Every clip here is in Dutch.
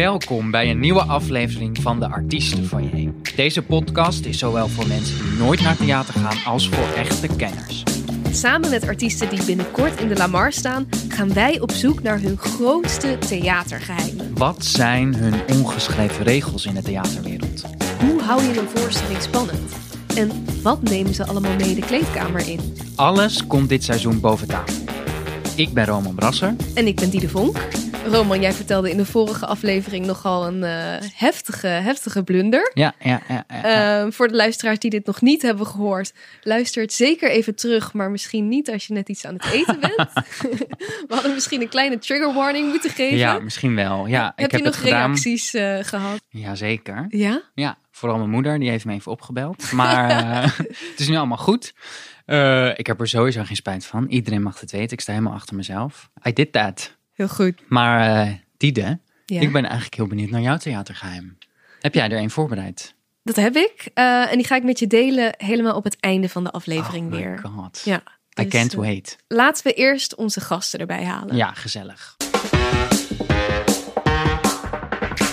Welkom bij een nieuwe aflevering van de Artiestenfoyer. Deze podcast is zowel voor mensen die nooit naar theater gaan als voor echte kenners. Samen met artiesten die binnenkort in de Lamar staan, gaan wij op zoek naar hun grootste theatergeheimen. Wat zijn hun ongeschreven regels in de theaterwereld? Hoe hou je een voorstelling spannend? En wat nemen ze allemaal mee de kleedkamer in? Alles komt dit seizoen boven tafel. Ik ben Roman Brasser. En ik ben Diede Vonk. Roman, jij vertelde in de vorige aflevering nogal een eh, heftige, heftige blunder. Ja, ja, ja. ja, ja. Uh, voor de luisteraars die dit nog niet hebben gehoord, luister het zeker even terug, maar misschien niet als je net iets aan het eten bent. We hadden misschien een kleine trigger warning moeten geven. Ja, misschien wel. Ja, heb ik je heb nog reacties eh, gehad? Jazeker. Ja? Ja, vooral mijn moeder, die heeft me even opgebeld. Maar eh, het is nu allemaal goed. Ik heb er sowieso geen spijt van. Iedereen mag het weten. Ik sta helemaal achter mezelf. I did that. Heel goed. Maar uh, Diede, Ja. ik ben eigenlijk heel benieuwd naar jouw theatergeheim. Heb jij er een voorbereid? Dat heb ik. Eh, en die ga ik met je delen helemaal op het einde van de aflevering oh weer. god. Ja. I dus, can't eh, wait. Laten we eerst onze gasten erbij halen. Ja, gezellig.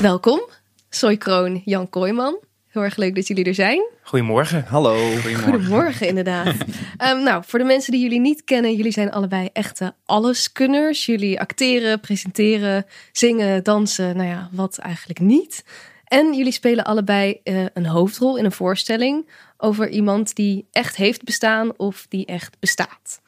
Welkom, Soy Kroon, Jan Kooijman. Heel erg leuk dat jullie er zijn. Goedemorgen. Hallo. Goedemorgen, inderdaad. Ehm, nou, voor de mensen die jullie niet kennen, jullie zijn allebei echte alleskunners. Jullie acteren, presenteren, zingen, dansen, nou ja, wat eigenlijk niet. En jullie spelen allebei eh, een hoofdrol in een voorstelling over iemand die echt heeft bestaan of die echt bestaat.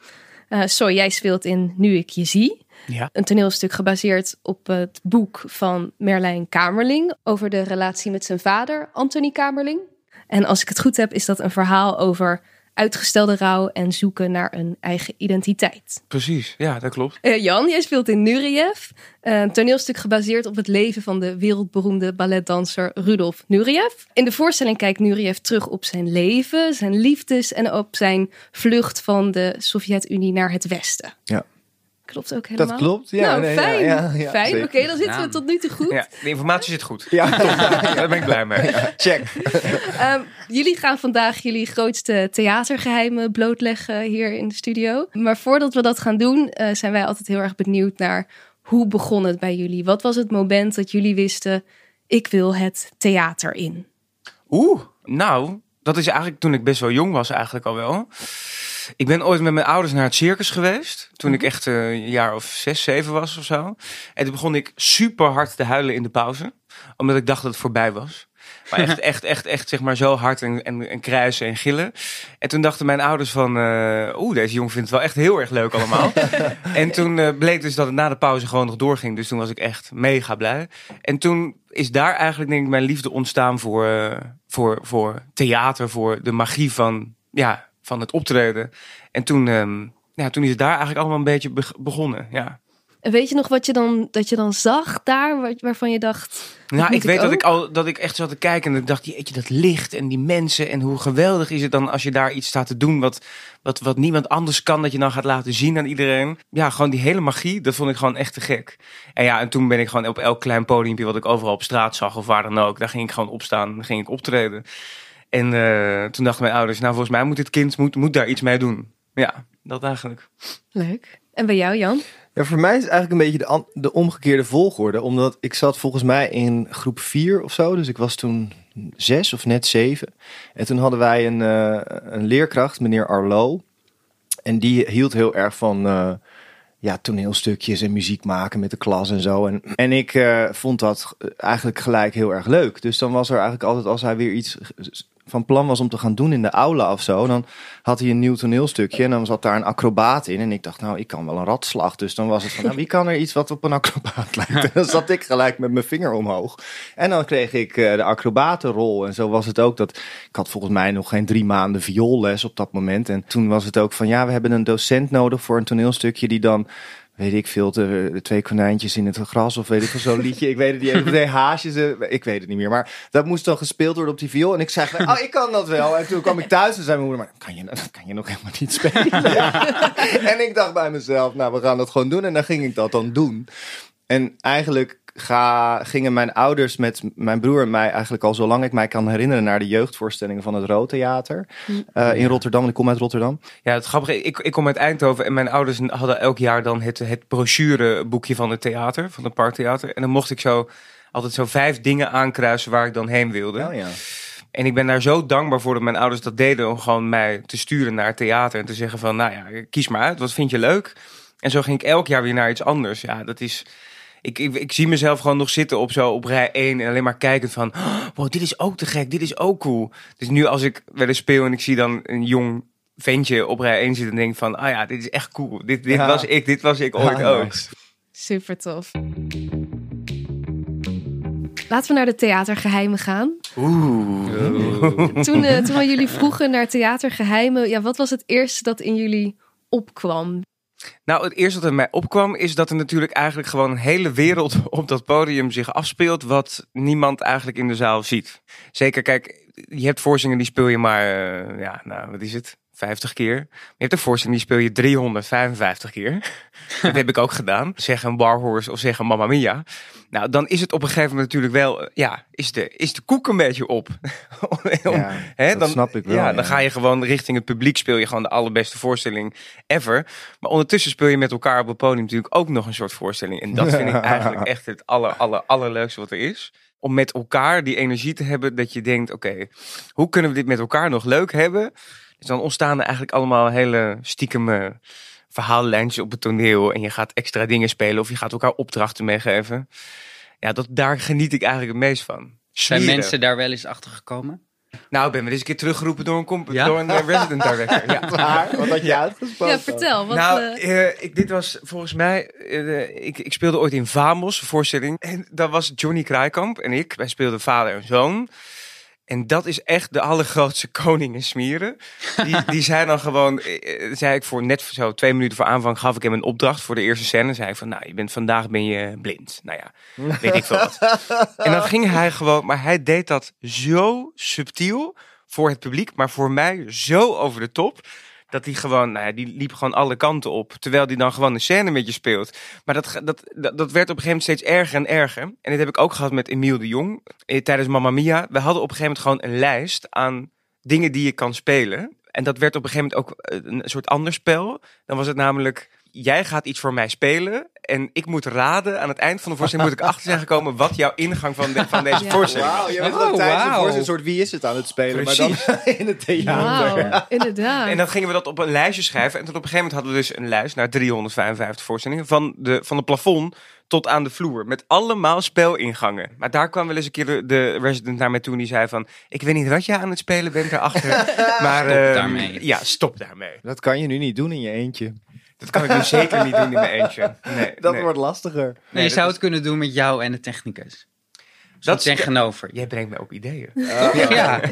Eh Soy, jij speelt in Nu ik je zie. Ja. Een toneelstuk gebaseerd op het boek van Merlijn Kamerling over de relatie met zijn vader, Anthony Kamerling. En als ik het goed heb, is dat een verhaal over uitgestelde rouw en zoeken naar een eigen identiteit. Precies. Ja, dat klopt. Eh, Jan, jij speelt in Nureyev, een toneelstuk gebaseerd op het leven van de wereldberoemde balletdanser Rudolf Nureyev. In de voorstelling kijkt Nureyev terug op zijn leven, zijn liefdes en op zijn vlucht van de Sovjet-Unie naar het Westen. Ja. Klopt ook helemaal? Dat klopt. Ja, nou, nee, ja, fijn. ja, ja, fijn, oké, dan zitten we tot nu toe goed. Ja, de informatie zit goed. Ja, Daar ben ik blij mee. check. Ehm, jullie gaan vandaag jullie grootste theatergeheimen blootleggen hier in de studio. Maar voordat we dat gaan doen, eh, zijn wij altijd heel erg benieuwd naar hoe begon het bij jullie? Wat was het moment dat jullie wisten, ik wil het theater in? Oeh, nou, dat is eigenlijk toen ik best wel jong was eigenlijk al wel. Ik ben ooit met mijn ouders naar het circus geweest. Toen ik echt eh, een jaar of zes, zeven was of zo. En toen begon ik super hard te huilen in de pauze. Omdat ik dacht dat het voorbij was. Maar echt, echt, echt, echt, zeg maar zo hard en, en, en kruisen en gillen. En toen dachten mijn ouders van... eh, Oeh, deze jongen vindt het wel echt heel erg leuk allemaal. en toen eh, bleek dus dat het na de pauze gewoon nog doorging. Dus toen was ik echt mega blij. En toen is daar eigenlijk denk ik mijn liefde ontstaan voor, voor, voor theater. Voor de magie van, ja, van het optreden. En toen, ehm, ja, toen is het daar eigenlijk allemaal een beetje beg- begonnen. Ja. En weet je nog wat je dan, dat je dan zag daar, waar- waarvan je dacht... Nou, ik weet ik dat ik al dat ik echt zat te kijken en ik dacht, jeetje, dat licht en die mensen en hoe geweldig is het dan als je daar iets staat te doen wat, wat, wat niemand anders kan, dat je dan gaat laten zien aan iedereen. Ja, gewoon die hele magie, dat vond ik gewoon echt te gek. En ja, en toen ben ik gewoon op elk klein podiumpje wat ik overal op straat zag of waar dan ook, daar ging ik gewoon opstaan, dan ging ik optreden. En eh, toen dachten mijn ouders, nou volgens mij moet dit kind moet, moet daar iets mee doen. Ja, dat eigenlijk. Leuk. En bij jou, Jan? Ja, voor mij is het eigenlijk een beetje de, de omgekeerde volgorde. Omdat ik zat volgens mij in groep 4 of zo. Dus ik was toen zes of net zeven. En toen hadden wij een, eh, een leerkracht, meneer Arlo. En die hield heel erg van eh, ja, toneelstukjes en muziek maken met de klas en zo. En, en ik eh, vond dat eigenlijk gelijk heel erg leuk. Dus dan was er eigenlijk altijd, als hij weer iets van plan was om te gaan doen in de aula of zo, dan had hij een nieuw toneelstukje en dan zat daar een acrobaat in. En ik dacht, nou, ik kan wel een ratslag. Dus dan was het van, nou, wie kan er iets wat op een acrobaat lijkt? En dan zat ik gelijk met mijn vinger omhoog. En dan kreeg ik eh, de acrobatenrol. En zo was het ook dat, ik had volgens mij nog geen drie maanden vioolles op dat moment. En toen was het ook van, ja, we hebben een docent nodig voor een toneelstukje die dan weet ik veel, de, de twee konijntjes in het gras of weet ik veel zo'n liedje. Ik weet het niet, even twee haasjes, eh, ik weet het niet meer. Maar dat moest dan gespeeld worden op die viool. En ik zei, oh, ik kan dat wel. En toen kwam ik thuis en zei mijn moeder, maar kan je, dat kan je nog helemaal niet spelen? en ik dacht bij mezelf, nou, we gaan dat gewoon doen. En dan ging ik dat dan doen. En eigenlijk ga, gingen mijn ouders met mijn broer en mij eigenlijk al zolang ik mij kan herinneren naar de jeugdvoorstellingen van het Rood Theater eh, in Rotterdam. En ik kom uit Rotterdam. Ja, het grappige, ik, ik kom uit Eindhoven en mijn ouders hadden elk jaar dan het, het brochureboekje van het theater, van het parktheater. En dan mocht ik zo altijd zo vijf dingen aankruisen waar ik dan heen wilde. Oh, ja. En ik ben daar zo dankbaar voor dat mijn ouders dat deden om gewoon mij te sturen naar het theater en te zeggen van, nou ja, kies maar uit, wat vind je leuk? En zo ging ik elk jaar weer naar iets anders. Ja, dat is. Ik, ik, ik zie mezelf gewoon nog zitten op zo op rij 1 en alleen maar kijken van, oh, wow, dit is ook te gek, dit is ook cool. Dus nu als ik wel eens speel en ik zie dan een jong ventje op rij 1 zitten, denk ik van, ah ja, dit is echt cool. Dit, dit Ja. was ik, dit was ik ooit ook. nice. Super tof. Laten we naar de theatergeheimen gaan. Oeh. Toen, eh, toen we jullie vroegen naar theatergeheimen, ja, wat was het eerste dat in jullie opkwam? Nou, het eerste wat in mij opkwam is dat er natuurlijk eigenlijk gewoon een hele wereld op dat podium zich afspeelt, wat niemand eigenlijk in de zaal ziet. Zeker, kijk, je hebt voorstellingen die speel je maar, eh, ja, nou, wat is het? 50 keer. Maar je hebt een voorstelling die speel je 355 keer. dat heb ik ook gedaan. Zeg een Warhorse of zeg een Mamma Mia. Nou, dan is het op een gegeven moment natuurlijk wel, eh, ja, is de, is de koek een beetje op. Om- Ja, Hè, dat dan, snap ik wel, Ja, ja. dan ga je gewoon richting het publiek, speel je gewoon de allerbeste voorstelling ever. Maar ondertussen speel je met elkaar op het podium natuurlijk ook nog een soort voorstelling. En dat vind ik eigenlijk echt het aller, aller, allerleukste wat er is. Om met elkaar die energie te hebben dat je denkt, oké, hoe kunnen we dit met elkaar nog leuk hebben? Dus dan ontstaan er eigenlijk allemaal hele stiekeme verhaallijntjes op het toneel. En je gaat extra dingen spelen of je gaat elkaar opdrachten meegeven. Ja, dat, daar geniet ik eigenlijk het meest van. Zijn mensen daar wel eens achter gekomen? Nou, ik ben wel eens een keer teruggeroepen door een, comp- Ja? door een eh, resident director. Ja. Waar? Wat had je uitgesproken? Ja, vertel. Wat, nou, eh, eh, ik, dit was volgens mij. ik, ik speelde ooit in Vamos, een voorstelling. En dat was Johnny Kraaikamp en ik. Wij speelden vader en zoon. En dat is echt de allergrootste koning in smieren. Die, die zei dan gewoon, eh, eh, zei ik voor net zo twee minuten voor aanvang, gaf ik hem een opdracht voor de eerste scène. Zei ik van, nou, je bent vandaag ben je blind. Nou ja, weet ik veel wat. En dan ging hij gewoon, maar hij deed dat zo subtiel voor het publiek, maar voor mij zo over de top. Dat hij gewoon, nou ja, die liep gewoon alle kanten op. Terwijl hij dan gewoon een scène met je speelt. Maar dat, dat, dat, dat werd op een gegeven moment steeds erger en erger. En dit heb ik ook gehad met Emiel de Jong. eh, Tijdens Mamma Mia. We hadden op een gegeven moment gewoon een lijst aan dingen die je kan spelen. En dat werd op een gegeven moment ook eh, een soort ander spel. Dan was het namelijk, jij gaat iets voor mij spelen. En ik moet raden, aan het eind van de voorstelling moet ik achter zijn gekomen... wat jouw ingang van, de- van deze Ja. voorstelling was. je bent Oh, tijdens soort wie is het aan het spelen, maar dan in het theater. Inderdaad. En dan gingen we dat op een lijstje schrijven. En toen op een gegeven moment hadden we dus een lijst naar 355 voorstellingen. Van, de, van het plafond tot aan de vloer. Met allemaal spelingangen. Maar daar kwam wel eens een keer de, de resident naar mij toe. En die zei van, ik weet niet wat jij aan het spelen bent daarachter. maar Stop ehm, daarmee. Ja, stop daarmee. Dat kan je nu niet doen in je eentje. Dat kan ik nu zeker niet doen in mijn eentje. Nee, Dat nee. wordt lastiger. Nee, je dat zou is- het kunnen doen met jou en de technicus. Dat Dat is- tegenover. Jij brengt mij op ideeën. Ja.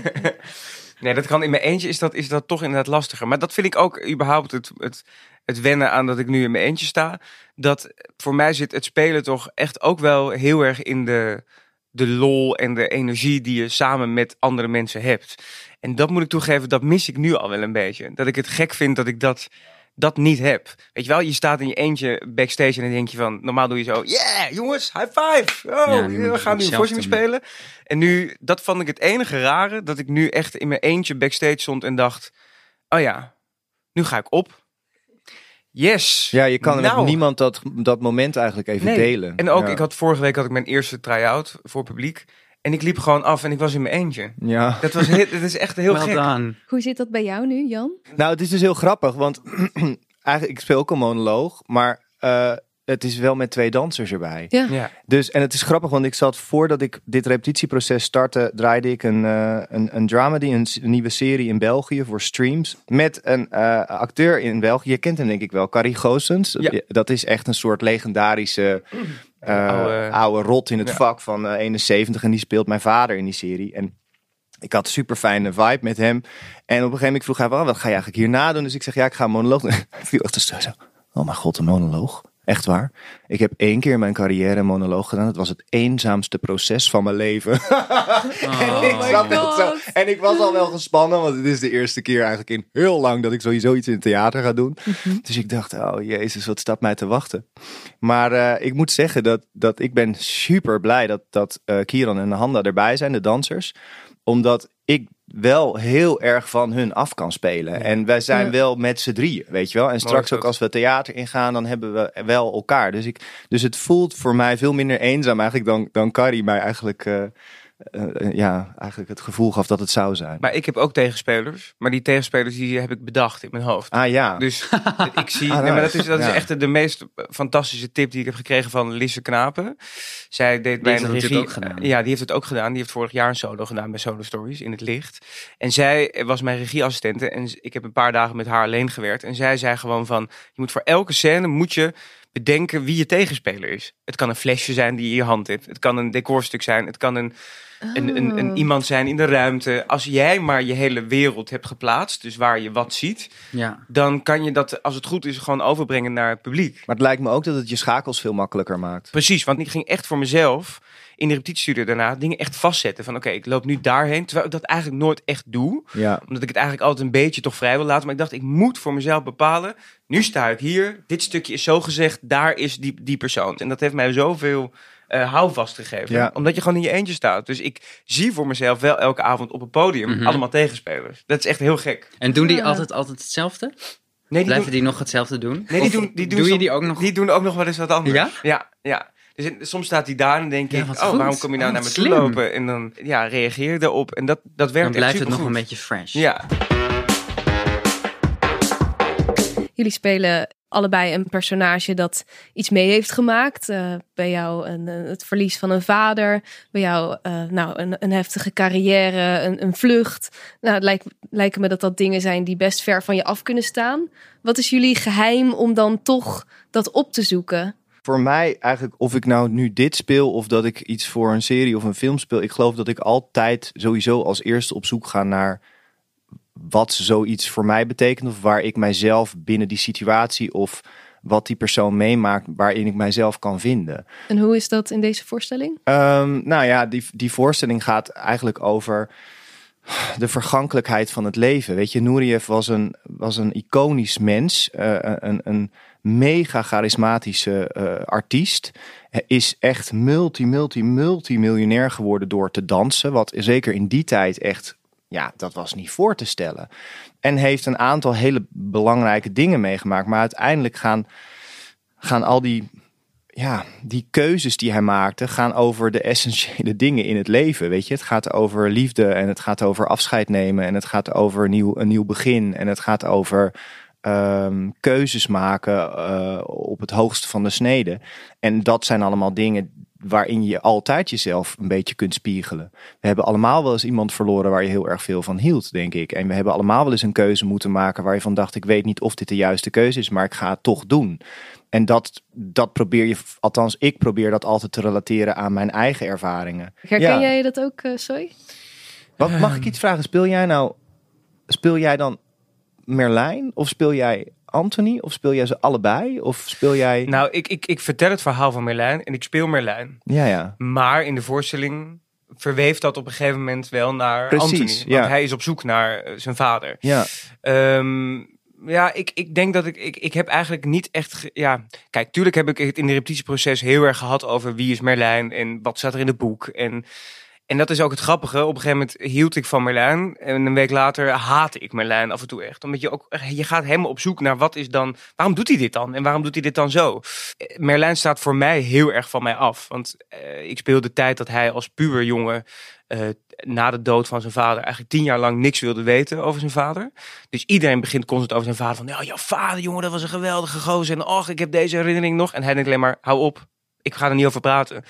Nee, dat kan in mijn eentje is dat, is dat toch inderdaad lastiger. Maar dat vind ik ook überhaupt het, het, het wennen aan dat ik nu in mijn eentje sta. Dat voor mij zit het spelen toch echt ook wel heel erg in de, de lol en de energie die je samen met andere mensen hebt. En dat moet ik toegeven, dat mis ik nu al wel een beetje. Dat ik het gek vind dat ik dat, dat niet heb. Weet je wel, je staat in je eentje backstage en dan denk je van, normaal doe je zo, yeah jongens, high five. Oh, Ja, we gaan nu een voorstelling spelen. En nu, dat vond ik het enige rare, dat ik nu echt in mijn eentje backstage stond en dacht, oh ja, nu ga ik op. Yes. Ja, je kan Nou. met niemand dat, dat moment eigenlijk even Nee. delen. En ook, ja. ik had vorige week had ik mijn eerste try-out voor publiek. En ik liep gewoon af en ik was in mijn eentje. Ja. Dat was heel, dat is echt heel gek. Hoe zit dat bij jou nu, Jan? Nou, het is dus heel grappig, want eigenlijk, ik speel ook een monoloog, maar eh, het is wel met twee dansers erbij. Ja. Ja. Dus, en het is grappig, want ik zat voordat ik dit repetitieproces startte, draaide ik een, eh een, een dramedy, een, nieuwe serie in België voor streams. Met een eh, acteur in België. Je kent hem denk ik wel, Carrie Goossens. Ja. Dat is echt een soort legendarische Oude- oude, rot in het Ja. vak van eh, 71. En die speelt mijn vader in die serie. En ik had een super fijne vibe met hem. En op een gegeven moment vroeg hij wel, wat ga je eigenlijk hierna doen? Dus ik zeg, ja, ik ga een monoloog doen. Hij viel echt zo. Oh mijn god, een monoloog. Echt waar. Ik heb één keer in mijn carrière een monoloog gedaan. Het was het eenzaamste proces van mijn leven. en, ik Oh. zat my echt zo, en ik was al wel gespannen, want het is de eerste keer eigenlijk in heel lang dat ik sowieso iets in het theater ga doen. Dus ik dacht, oh jezus, wat staat mij te wachten. Maar eh, ik moet zeggen dat, dat ik ben super blij dat, dat eh, Kieran en Handa erbij zijn, de dansers omdat ik wel heel erg van hun af kan spelen. En wij zijn Ja. wel met z'n drieën, weet je wel. En straks ook als we theater ingaan, dan hebben we wel elkaar. Dus, ik, dus het voelt voor mij veel minder eenzaam eigenlijk dan, dan Carrie mij eigenlijk, eh, eh, ja, eigenlijk het gevoel gaf dat het zou zijn. Maar ik heb ook tegenspelers. Maar die tegenspelers die heb ik bedacht in mijn hoofd. Ah ja, Dus ik zie. Ah, nee, maar dat is, dat is echt de, de meest fantastische tip die ik heb gekregen van Lisse Knapen. Zij deed bij een regie. natuurlijk ook gedaan. Ja, die heeft het ook gedaan. Die heeft vorig jaar een solo gedaan bij Solo Stories in het licht. En zij was mijn regieassistente. En ik heb een paar dagen met haar alleen gewerkt. En zij zei gewoon van: je moet voor elke scène moet je bedenken wie je tegenspeler is. Het kan een flesje zijn die je in je hand hebt. Het kan een decorstuk zijn. Het kan een een, een, een Oh. iemand zijn in de ruimte. Als jij maar je hele wereld hebt geplaatst, dus waar je wat ziet, Ja. dan kan je dat, als het goed is, gewoon overbrengen naar het publiek. maar het lijkt me ook dat het je schakels veel makkelijker maakt. Precies, want ik ging echt voor mezelf in de repetitiestudio daarna dingen echt vastzetten. Van oké, ik loop nu daarheen, terwijl ik dat eigenlijk nooit echt doe. Ja, Omdat ik het eigenlijk altijd een beetje toch vrij wil laten. Maar ik dacht, ik moet voor mezelf bepalen, nu sta ik hier, dit stukje is zo gezegd, daar is die, die persoon. En dat heeft mij zoveel eh houvast gegeven. Ja. Omdat je gewoon in je eentje staat. Dus ik zie voor mezelf wel elke avond op het podium Mhm. allemaal tegenspelers. Dat is echt heel gek. En doen die Ja. altijd, altijd hetzelfde? Nee, die Blijven doen, die nog hetzelfde doen? nee, die doen, die doen doe je die ook nog? Die doen ook nog wel eens wat anders. Ja? Ja, ja. Dus in- soms staat hij daar en denk ik, oh, goed. waarom kom je nou Oh, naar me toe lopen? En dan ja, reageer je erop. En dat, dat werkt dan blijft echt het nog een beetje fresh. Ja, Jullie spelen allebei een personage dat iets mee heeft gemaakt. Eh, bij jou een, het verlies van een vader. Bij jou eh, nou, een, een heftige carrière, een, een vlucht. Nou, het lijkt, lijken me dat dat dingen zijn die best ver van je af kunnen staan. Wat is jullie geheim om dan toch dat op te zoeken? voor mij eigenlijk, of ik nou nu dit speel of dat ik iets voor een serie of een film speel, ik geloof dat ik altijd sowieso als eerste op zoek ga naar wat zoiets voor mij betekent of waar ik mijzelf binnen die situatie of wat die persoon meemaakt, waarin ik mijzelf kan vinden. En hoe is dat in deze voorstelling? Ehm, nou ja, die, die voorstelling gaat eigenlijk over de vergankelijkheid van het leven. Weet je, Nureyev was een, was een iconisch mens, eh, een, een mega charismatische eh, artiest. Hij is echt multi, multi, multimiljonair geworden door te dansen. Wat zeker in die tijd echt, ja, dat was niet voor te stellen. En heeft een aantal hele belangrijke dingen meegemaakt. Maar uiteindelijk gaan, gaan al die ja, die keuzes die hij maakte gaan over de essentiële dingen in het leven. Weet je, het gaat over liefde en het gaat over afscheid nemen en het gaat over een nieuw, een nieuw begin en het gaat over ehm, keuzes maken eh, op het hoogste van de snede. En dat zijn allemaal dingen waarin je altijd jezelf een beetje kunt spiegelen. We hebben allemaal wel eens iemand verloren waar je heel erg veel van hield, denk ik. En we hebben allemaal wel eens een keuze moeten maken waar je van dacht, ik weet niet of dit de juiste keuze is, maar ik ga het toch doen. En dat, dat probeer je, althans ik probeer dat altijd te relateren aan mijn eigen ervaringen. Herken Ja. jij dat ook, eh Soy? Wat, mag ik iets vragen? Speel jij nou, speel jij dan Merlijn of speel jij Anthony of speel jij ze allebei of speel jij... nou, ik, ik, ik vertel het verhaal van Merlijn en ik speel Merlijn. Ja, ja. Maar in de voorstelling verweeft dat op een gegeven moment wel naar Precies, Anthony. Want ja. hij is op zoek naar eh, zijn vader. Ja, Ehm, ja, ik, ik denk dat ik, ik... Ik heb eigenlijk niet echt... ge- ja, kijk, tuurlijk heb ik het in de repetitieproces heel erg gehad over wie is Merlijn en wat staat er in het boek. En, en dat is ook het grappige. Op een gegeven moment hield ik van Merlijn en een week later haatte ik Merlijn af en toe echt. Omdat je ook... Je gaat helemaal op zoek naar wat is dan... Waarom doet hij dit dan? En waarom doet hij dit dan zo? Eh, Merlijn staat voor mij heel erg van mij af. Want eh, ik speel de tijd dat hij als puberjongen... eh, na de dood van zijn vader eigenlijk tien jaar lang niks wilde weten over zijn vader. Dus iedereen begint constant over zijn vader van... Ja, jouw vader, jongen, dat was een geweldige gozer. En och, ik heb deze herinnering nog. En hij denkt alleen maar, hou op. Ik ga er niet over praten.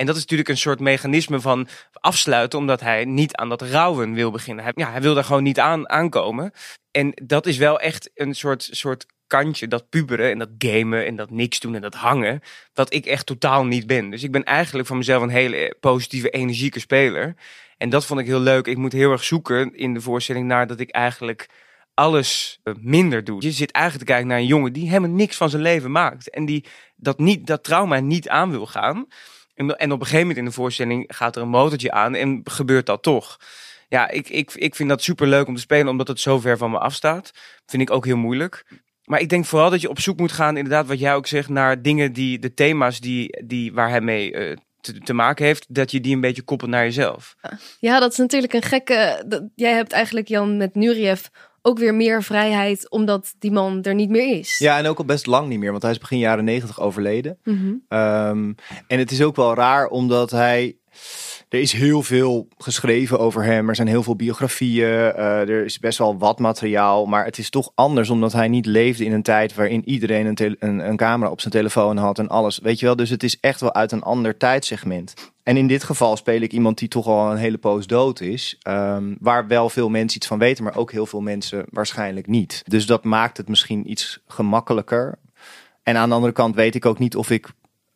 En dat is natuurlijk een soort mechanisme van afsluiten... omdat hij niet aan dat rouwen wil beginnen. Hij, ja, hij wil daar gewoon niet aan aankomen. En dat is wel echt een soort, soort kantje, dat puberen en dat gamen en dat niks doen en dat hangen, dat ik echt totaal niet ben. Dus ik ben eigenlijk van mezelf een hele positieve, energieke speler. En dat vond ik heel leuk. Ik moet heel erg zoeken in de voorstelling naar dat ik eigenlijk alles eh, minder doe. Je zit eigenlijk te kijken naar een jongen die helemaal niks van zijn leven maakt. En die dat, niet, dat trauma niet aan wil gaan. En, en op een gegeven moment in de voorstelling gaat er een motortje aan en gebeurt dat toch. Ja, ik, ik, ik vind dat super leuk om te spelen, omdat het zo ver van me afstaat. Vind ik ook heel moeilijk. Maar ik denk vooral dat je op zoek moet gaan, inderdaad, wat jij ook zegt, naar dingen die, de thema's die, die, waar hij mee eh, te, maken heeft, dat je die een beetje koppelt naar jezelf. Ja, dat is natuurlijk een gekke. jij hebt eigenlijk Jan met Nureyev ook weer meer vrijheid, omdat die man er niet meer is. Ja, en ook al best lang niet meer, want hij is begin jaren negentig overleden. Mhm. Ehm, en het is ook wel raar, omdat hij. Er is heel veel geschreven over hem. Er zijn heel veel biografieën. eh, er is best wel wat materiaal. Maar het is toch anders, omdat hij niet leefde in een tijd waarin iedereen een, een camera op zijn telefoon had en alles. Weet je wel? Dus het is echt wel uit een ander tijdsegment. En in dit geval speel ik iemand die toch al een hele poos dood is. ehm, waar wel veel mensen iets van weten, maar ook heel veel mensen waarschijnlijk niet. Dus dat maakt het misschien iets gemakkelijker. En aan de andere kant weet ik ook niet of ik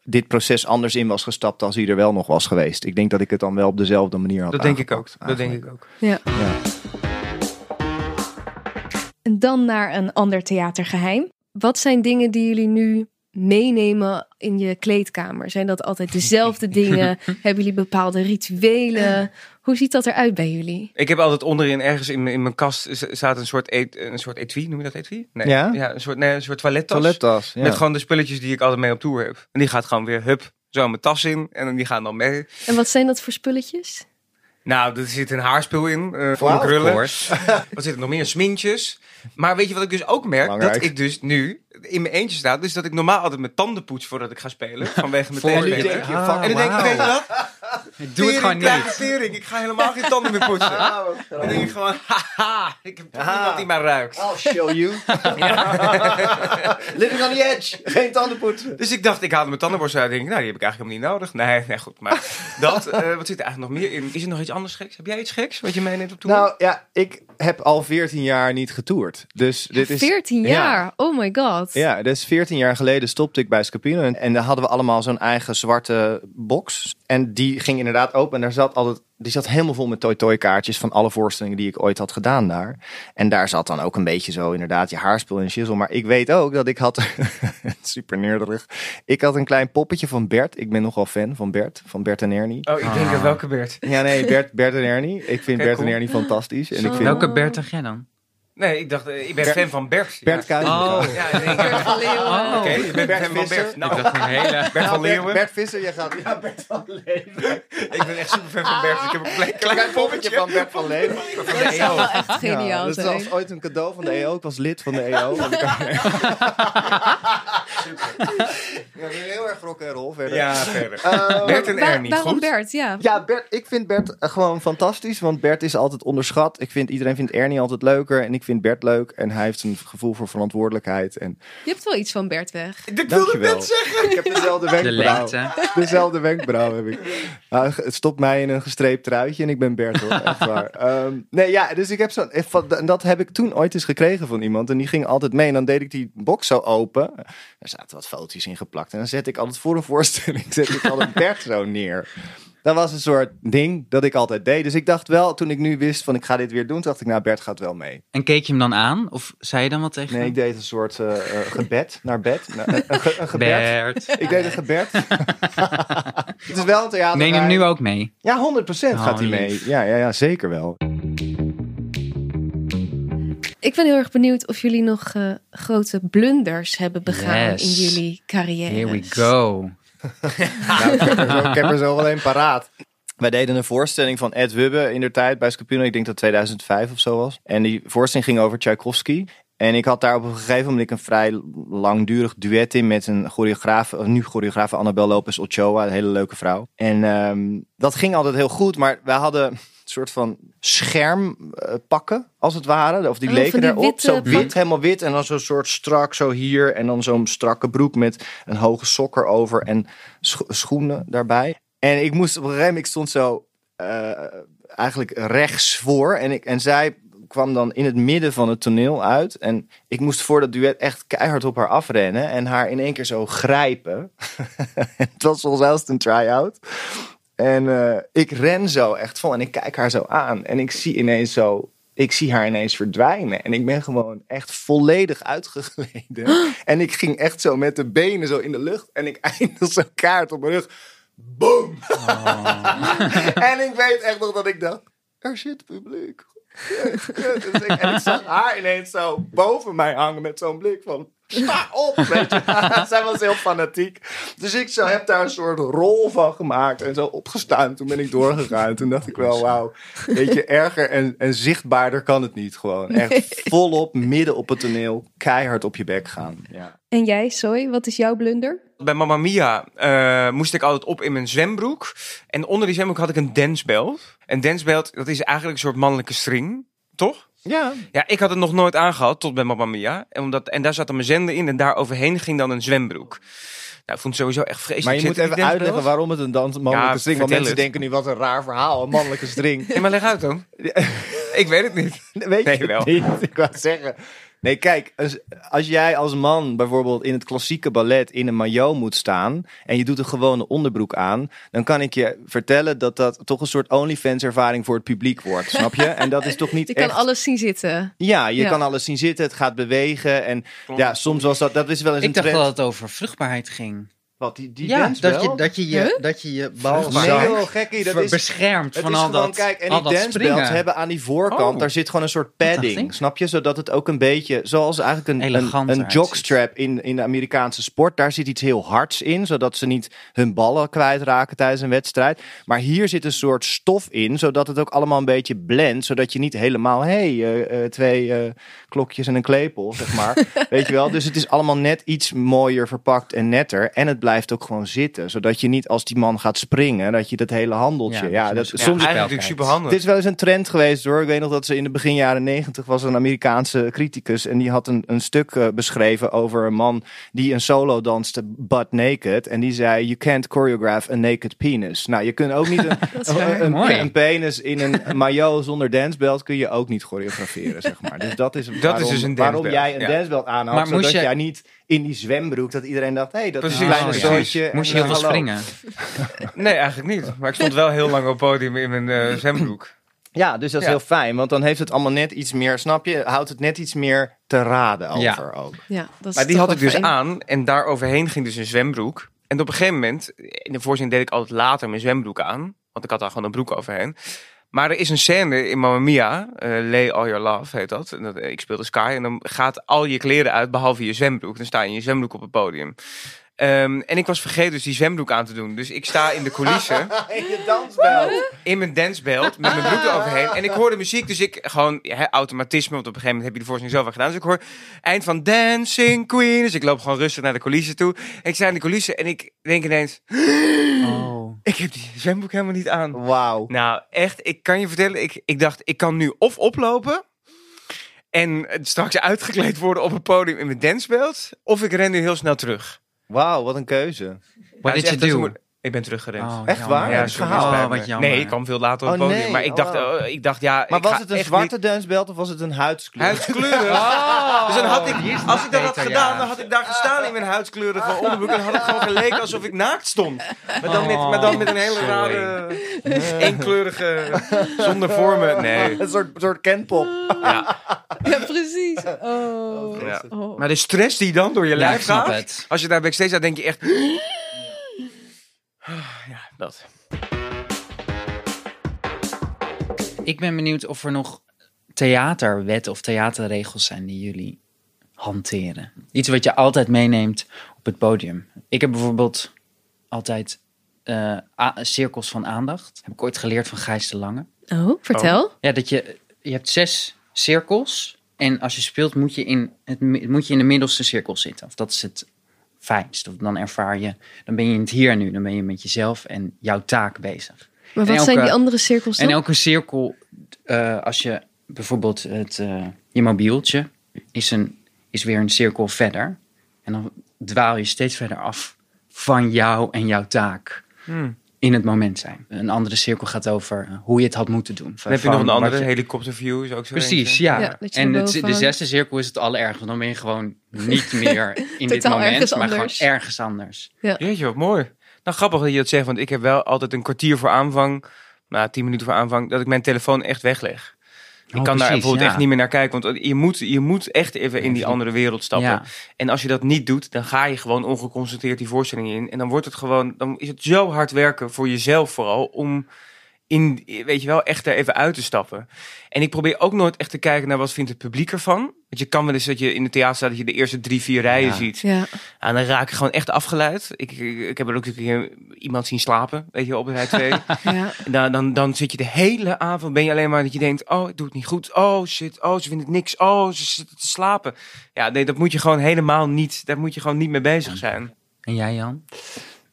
dit proces anders in was gestapt als hij er wel nog was geweest. Ik denk dat ik het dan wel op dezelfde manier had Dat denk ik ook. aangepakt, Dat denk ik ook. Ja. Ja. En dan naar een ander theatergeheim. Wat zijn dingen die jullie nu meenemen in je kleedkamer? Zijn dat altijd dezelfde dingen? Hebben jullie bepaalde rituelen? Hoe ziet dat eruit bij jullie? Ik heb altijd onderin ergens in, mijn- in mijn kast staat een soort, et, een soort etui, noem je dat etui? Nee. Ja? een soort, nee, een soort toilettas. Toilettas. Ja. Met gewoon de spulletjes die ik altijd mee op tour heb. En die gaat gewoon weer, hup, zo mijn tas in. En dan die gaan dan mee. En wat zijn dat voor spulletjes? Nou, er zit een haarspul in eh, voor mijn krullen. Wat zit er nog meer? Smintjes. Maar weet je wat ik dus ook merk? Belangrijk. Dat ik dus nu in mijn eentje sta. Dus dat ik normaal altijd mijn tanden poets voordat ik ga spelen. Vanwege mijn denkt je, En dan denk ik, weet je wat? Doe het gewoon niet. tering. Ik ga helemaal geen tanden meer poetsen. Dan denk ik gewoon, haha, ik heb toch niemand die mij ruikt. I'll show you. Living on the edge. Geen tanden poetsen. Dus ik dacht, ik haalde mijn tandenborstel uit. En denk ik, nou, die heb ik eigenlijk helemaal niet nodig. Nee, nee, goed. Maar dat, eh, wat zit er eigenlijk nog meer in? Is er nog iets anders geks? Heb jij iets geks wat je meeneemt op tour? Nou ja, ik heb al 14 jaar niet getoerd. Dus dit is 14 Ja. jaar. Oh my god. Ja, dus 14 jaar geleden stopte ik bij Scapino. En, en daar hadden we allemaal zo'n eigen zwarte box. En die ging inderdaad open. En daar zat altijd, die zat helemaal vol met toy-toy kaartjes van alle voorstellingen die ik ooit had gedaan daar. En daar zat dan ook een beetje zo inderdaad je haarspul en shizzle. Maar ik weet ook dat ik had, super neerderig. Ik had een klein poppetje van Bert. Ik ben nogal fan van Bert, van Bert en Ernie. Oh, ik denk dat welke Bert? Ja, nee, Bert, Bert en Ernie. Ik vind Bert cool. en Ernie fantastisch. En ik vind Welke Bert zeg jij dan? Nee, ik dacht, eh, ik ben Bert- fan van Bert. Bert. Oh. Ja, ik Bert van Leeuwen. Oh. Oké, je bent Bert fan van Visser. Bert. Nou, Ik dacht een hele... Bert van Bert, Leeuwen. Bert Visser, jij gaat. Ja, Bert van Leeuwen. Ik ben echt super fan van Bert. Ik heb een klein, klein poppetje van Bert van Leeuwen. van de Dat zou EO. wel echt geniaal Ja, dat was ooit een cadeau van de EO. Ik was lid van de EO. Want ik kan- ja, heel erg rock en roll verder. Ja, verder. Eh, Bert en Waar- Ernie, waarom goed? Bert? Ja. ja, Bert, ik vind Bert eh, gewoon fantastisch. Want Bert is altijd onderschat. Ik vind, iedereen vindt Ernie altijd leuker. En ik vind Bert leuk. En hij heeft een gevoel voor verantwoordelijkheid. En Je hebt wel iets van Bert weg. Ik wilde dankjewel. net zeggen. Ik heb dezelfde De wenkbrauw. Dezelfde wenkbrauw heb ik. Nou, het stopt mij in een gestreept truitje en ik ben Bert hoor, echt waar. Ehm, nee, ja, dus ik heb zo'n... eh, Dat heb ik toen ooit eens gekregen van iemand en die ging altijd mee. En dan deed ik die box zo open. Er zaten wat foto's in geplakt. En dan zet ik altijd voor een voorstelling, zet ik altijd Bert zo neer. Dat was een soort ding dat ik altijd deed. Dus ik dacht wel, toen ik nu wist van ik ga dit weer doen, dacht ik nou Bert gaat wel mee. En keek je hem dan aan? Of zei je dan wat tegen Nee, ik deed een soort eh, eh, gebed naar bed. Nou, een, een, ge- een gebed. Bert. Ik deed een gebed. het is wel een theater. Neem hem nu ook mee. Ja, 100% gaat hij Oh, mee. Ja, ja, ja, zeker wel. Ik ben heel erg benieuwd of jullie nog eh, grote blunders hebben begaan Yes. in jullie carrière. Here we go. Ik, heb er zo, wel een paraat. Wij deden een voorstelling van Ed Wubbe in der tijd bij Scapino. Ik denk dat 2005 of zo was. En die voorstelling ging over Tchaikovsky. En ik had daar op een gegeven moment een vrij langdurig duet in met een choreograaf, nu choreograaf Annabel Lopez Ochoa, een hele leuke vrouw. En ehm, dat ging altijd heel goed, maar wij hadden soort van schermpakken, als het ware. Of die Oh, leken witte Zo pakken. wit, helemaal wit. En dan zo'n soort strak zo hier. En dan zo'n strakke broek met een hoge sok erover en scho- schoenen daarbij. En ik moest op een gegeven moment, ik stond zo eh, eigenlijk rechts voor. En, ik, en zij kwam dan in het midden van het toneel uit. En ik moest voor dat duet echt keihard op haar afrennen. En haar in één keer zo grijpen. het was volgens mij een try-out. En eh, ik ren zo echt vol en ik kijk haar zo aan. En ik zie ineens zo, ik zie haar ineens verdwijnen. En ik ben gewoon echt volledig uitgegleden. en ik ging echt zo met de benen zo in de lucht. En ik eindig zo kaart op mijn rug. Boom! en ik weet echt nog dat ik dacht, er zit publiek. Dus ik, en ik zag haar ineens zo boven mij hangen met zo'n blik van... Sta op, weet je. Zij was heel fanatiek. Dus ik zo, heb daar een soort rol van gemaakt en zo opgestaan. Toen ben ik doorgegaan. Toen dacht ik wel, wauw. Weet je, erger en, en zichtbaarder kan het niet gewoon. Echt volop, midden op het toneel, keihard op je bek gaan. Ja. En jij, Soy, wat is jouw blunder? Bij Mamma Mia eh, moest ik altijd op in mijn zwembroek. En onder die zwembroek had ik een dansbelt. En dansbelt, dat is eigenlijk een soort mannelijke string. Toch? Ja, Ja, ik had het nog nooit aangehad tot bij Mamma Mia. En, omdat, en daar zat dan mijn zender in en daar overheen ging dan een zwembroek. Nou, ik vond het sowieso echt vreselijk. maar je moet even uitleggen waarom het een dans mannelijke Ja, string. Want mensen het. denken nu wat een raar verhaal, een mannelijke string. Nee, maar leg uit dan. ik weet het niet. Weet Nee, je wel. niet? Ik wou zeggen. Nee, kijk, als, als jij als man bijvoorbeeld in het klassieke ballet in een maillot moet staan en je doet een gewone onderbroek aan, dan kan ik je vertellen dat dat toch een soort OnlyFans ervaring voor het publiek wordt, snap je? En dat is toch niet Je kan alles zien zitten. Ja, je Ja. kan alles zien zitten, het gaat bewegen en ja, soms was dat, dat is wel eens Ik een dacht trend. dat het over vruchtbaarheid ging. Wat, die, die ja, dat je, dat je je, Huh? dat je, je bal Nee zacht joh, gekkie, dat ver- is... beschermt van is al dat, kijk, en al die dancebelts hebben aan die voorkant, Oh. daar zit gewoon een soort padding, snap je? Zodat het ook een beetje, zoals eigenlijk een, een, jockstrap in, in de Amerikaanse sport, daar zit iets heel hards in, zodat ze niet hun ballen kwijtraken tijdens een wedstrijd. Maar hier zit een soort stof in, zodat het ook allemaal een beetje blendt, zodat je niet helemaal, hé, hey, eh, eh, twee eh, klokjes en een klepel, zeg maar. Weet je wel? Dus het is allemaal net iets mooier verpakt en netter. En het blijft ook gewoon zitten, zodat je niet als die man gaat springen, dat je dat hele handeltje, Ja, ja, dat dat, is- Ja, soms eigenlijk natuurlijk super handig. het is wel eens een trend geweest hoor. Ik weet nog dat ze in de begin jaren negentig was een Amerikaanse criticus. En die had een, een stuk eh, beschreven over een man die een solo danste butt naked. En die zei, you can't choreograph a naked penis. Nou, je kunt ook niet een, een, penis in een maillot zonder dancebelt kun je ook niet choreograferen, zeg maar. Dus dat is, waarom, dus een waarom jij een ja. dancebelt aanhad. Maar moest zodat je- jij niet in die zwembroek, dat iedereen dacht, hé, hey, dat is een kleine oh, ja. zooitje. Moest je heel veel eh, hallo. springen? Nee, eigenlijk niet. Maar ik stond wel heel lang op het podium in mijn eh, zwembroek. Ja, dus dat is Ja. heel fijn, want dan heeft het allemaal net iets meer, snap je? Houdt het net iets meer te raden over Ja. ook. Ja, dat is Maar die had ik dus fijn. aan en daar overheen ging dus een zwembroek. En op een gegeven moment, in de voorzin deed ik altijd later mijn zwembroek aan. Want ik had daar gewoon een broek overheen. Maar er is een scène in Mamma Mia, eh Lay All Your Love heet dat. En dat ik speelde Sky en dan gaat al je kleren uit behalve je zwembroek. Dan sta je in je zwembroek op het podium. Ehm, en ik was vergeten dus die zwembroek aan te doen. Dus ik sta in de coulissen In je dansbel. in mijn dancebelt met mijn broek eroverheen. En ik hoorde muziek, dus ik gewoon automatisme. Want op een gegeven moment heb je de voorstelling zelf al gedaan. Dus ik hoor eind van Dancing Queen. Dus ik loop gewoon rustig naar de coulissen toe. Ik sta in de coulissen en ik denk ineens... Oh. Ik heb die zwembroek helemaal niet aan. Wauw. Nou, echt, ik kan je vertellen. Ik, ik dacht, ik kan nu of oplopen... En straks uitgekleed worden op het podium in mijn dancebelt. Of ik ren nu heel snel terug. Wauw, wat een keuze. Dat did is you do? Ik ben teruggerend. Oh, Echt jammer. waar? Ja, het sorry, verhaal. Oh, me. wat jammer. Nee, ik kwam veel later op het Oh, podium. nee. Maar ik dacht, oh, ik dacht ja... Maar ik was het een zwarte niet- dansbelt of was het een huidskleur? Huidskleurig. Oh, Dus dan had ik, als ik dat had gedaan, dan had ik daar gestaan in mijn huidskleurige onderbroek. En dan had het gewoon geleken alsof ik naakt stond. Maar dan met, maar dan met een hele rare, eenkleurige, zonder vormen. Nee. Een soort, soort kenpop. Ja. Ja, precies. Ja. Maar de stress die dan door je lijf gaat. het. Als je daar backstage staat, denk je echt... Ja, dat. Ik ben benieuwd of er nog theaterwetten of theaterregels zijn die jullie hanteren. Iets wat je altijd meeneemt op het podium. Ik heb bijvoorbeeld altijd eh, cirkels van aandacht. Heb ik ooit geleerd van Gijs de Lange. Oh, vertel. Ja, dat je, je hebt zes cirkels. En als je speelt moet je, in het, moet je in de middelste cirkel zitten. Of dat is het fijnst. Of dan ervaar je, dan ben je in het hier en nu. Dan ben je met jezelf en jouw taak bezig. Maar En wat zijn elke- die andere cirkels dan? En elke cirkel, eh, als je bijvoorbeeld het, eh, je mobieltje is, een, is weer een cirkel verder. En dan dwaal je steeds verder af van jou en jouw taak Hmm. In het moment zijn. Een andere cirkel gaat over eh, hoe je het had moeten doen. Dan heb je nog een andere, je- helikopterview is ook zo Precies, ja. Ja, en het, de zesde cirkel is het allerergst. Want dan ben je gewoon niet meer in dit moment, ergens maar anders. gewoon ergens anders. Jeetje, wat mooi. Nou, grappig dat je dat zegt, want ik heb wel altijd een kwartier voor aanvang, nou, tien minuten voor aanvang, dat ik mijn telefoon echt wegleg. Ik Oh, kan daar precies, bijvoorbeeld ja. echt niet meer naar kijken, want je moet, je moet echt even in die andere wereld stappen. Ja. En als je dat niet doet, dan ga je gewoon ongeconcentreerd die voorstelling in. En dan wordt het gewoon, dan is het zo hard werken voor jezelf vooral, om in, weet je wel, echt er even uit te stappen. En ik probeer ook nooit echt te kijken naar wat vindt het publiek ervan. Want je kan wel eens dat je in de theater staat dat je de eerste drie, vier rijen Ja. ziet. Ja. En dan raak ik gewoon echt afgeleid. Ik, ik, ik heb er ook een keer iemand zien slapen, weet je, op rij 2. ja. En dan, dan, dan zit je de hele avond, ben je alleen maar dat je denkt, oh, ik doe het niet goed. Oh, shit, oh, ze vinden het niks. Oh, ze zitten te slapen. Ja, nee, dat moet je gewoon helemaal niet, daar moet je gewoon niet mee bezig zijn. En jij, Jan?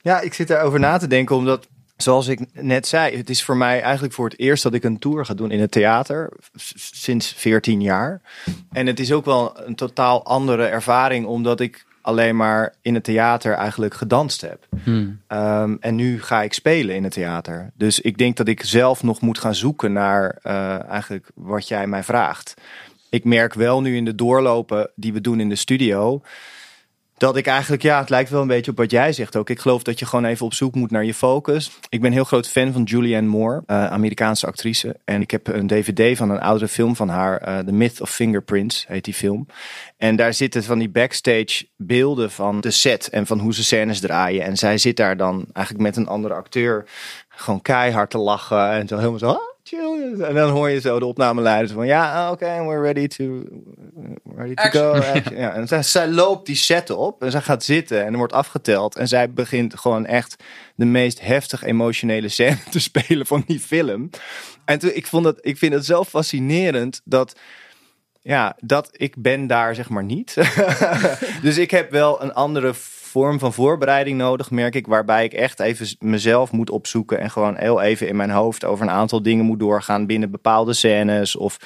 Ja, ik zit daarover na te denken, omdat, zoals ik net zei, het is voor mij eigenlijk voor het eerst dat ik een tour ga doen in het theater, sinds 14 jaar. En het is ook wel een totaal andere ervaring, omdat ik alleen maar in het theater eigenlijk gedanst heb. Hmm. Ehm, en nu ga ik spelen in het theater. Dus ik denk dat ik zelf nog moet gaan zoeken naar eh, eigenlijk wat jij mij vraagt. Ik merk wel nu in de doorlopen die we doen in de studio. Dat ik eigenlijk, ja, het lijkt wel een beetje op wat jij zegt ook. Ik geloof dat je gewoon even op zoek moet naar je focus. Ik ben heel groot fan van Julianne Moore, eh, Amerikaanse actrice. En ik heb een DVD van een oudere film van haar, eh, The Myth of Fingerprints heet die film. En daar zitten van die backstage beelden van de set en van hoe ze scènes draaien. En zij zit daar dan eigenlijk met een andere acteur gewoon keihard te lachen. En zo helemaal zo, ah, chill. En dan hoor je zo de opnameleiders van, ja, oké, we're ready to, ready to go. Action. Ja, en zij, zij loopt die set op en zij gaat zitten en er wordt afgeteld. En zij begint gewoon echt de meest heftig emotionele scène te spelen van die film. En toen, ik, vond dat, ik vind het zo fascinerend dat ja, dat ik ben daar zeg maar niet. dus ik heb wel een andere vorm van voorbereiding nodig, merk ik, waarbij ik echt even mezelf moet opzoeken en gewoon heel even in mijn hoofd over een aantal dingen moet doorgaan binnen bepaalde scènes of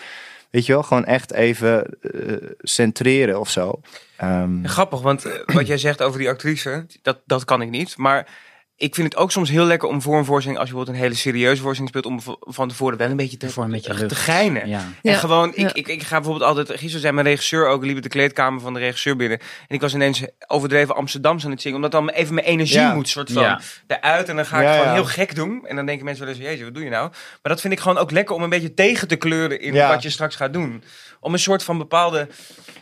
weet je wel, gewoon echt even eh, centreren of zo. Ehm, Grappig, want eh, wat jij zegt over die actrice, dat, dat kan ik niet. Maar ik vind het ook soms heel lekker om voor een voorstelling, als je bijvoorbeeld een hele serieuze voorstelling speelt, om van tevoren wel een beetje te, een beetje te lucht. geinen. Ja. En Ja, gewoon, ik, ja. ik, ik ga bijvoorbeeld altijd, gisteren zei mijn regisseur ook, liep ik de kleedkamer van de regisseur binnen. En ik was ineens overdreven Amsterdams aan het zingen, omdat dan even mijn energie Ja. moet soort van Ja. eruit. En dan ga ik Ja, gewoon ja. heel gek doen. En dan denken mensen wel eens, jezus, wat doe je nou? Maar dat vind ik gewoon ook lekker om een beetje tegen te kleuren in Ja. wat je straks gaat doen. Om een soort van bepaalde,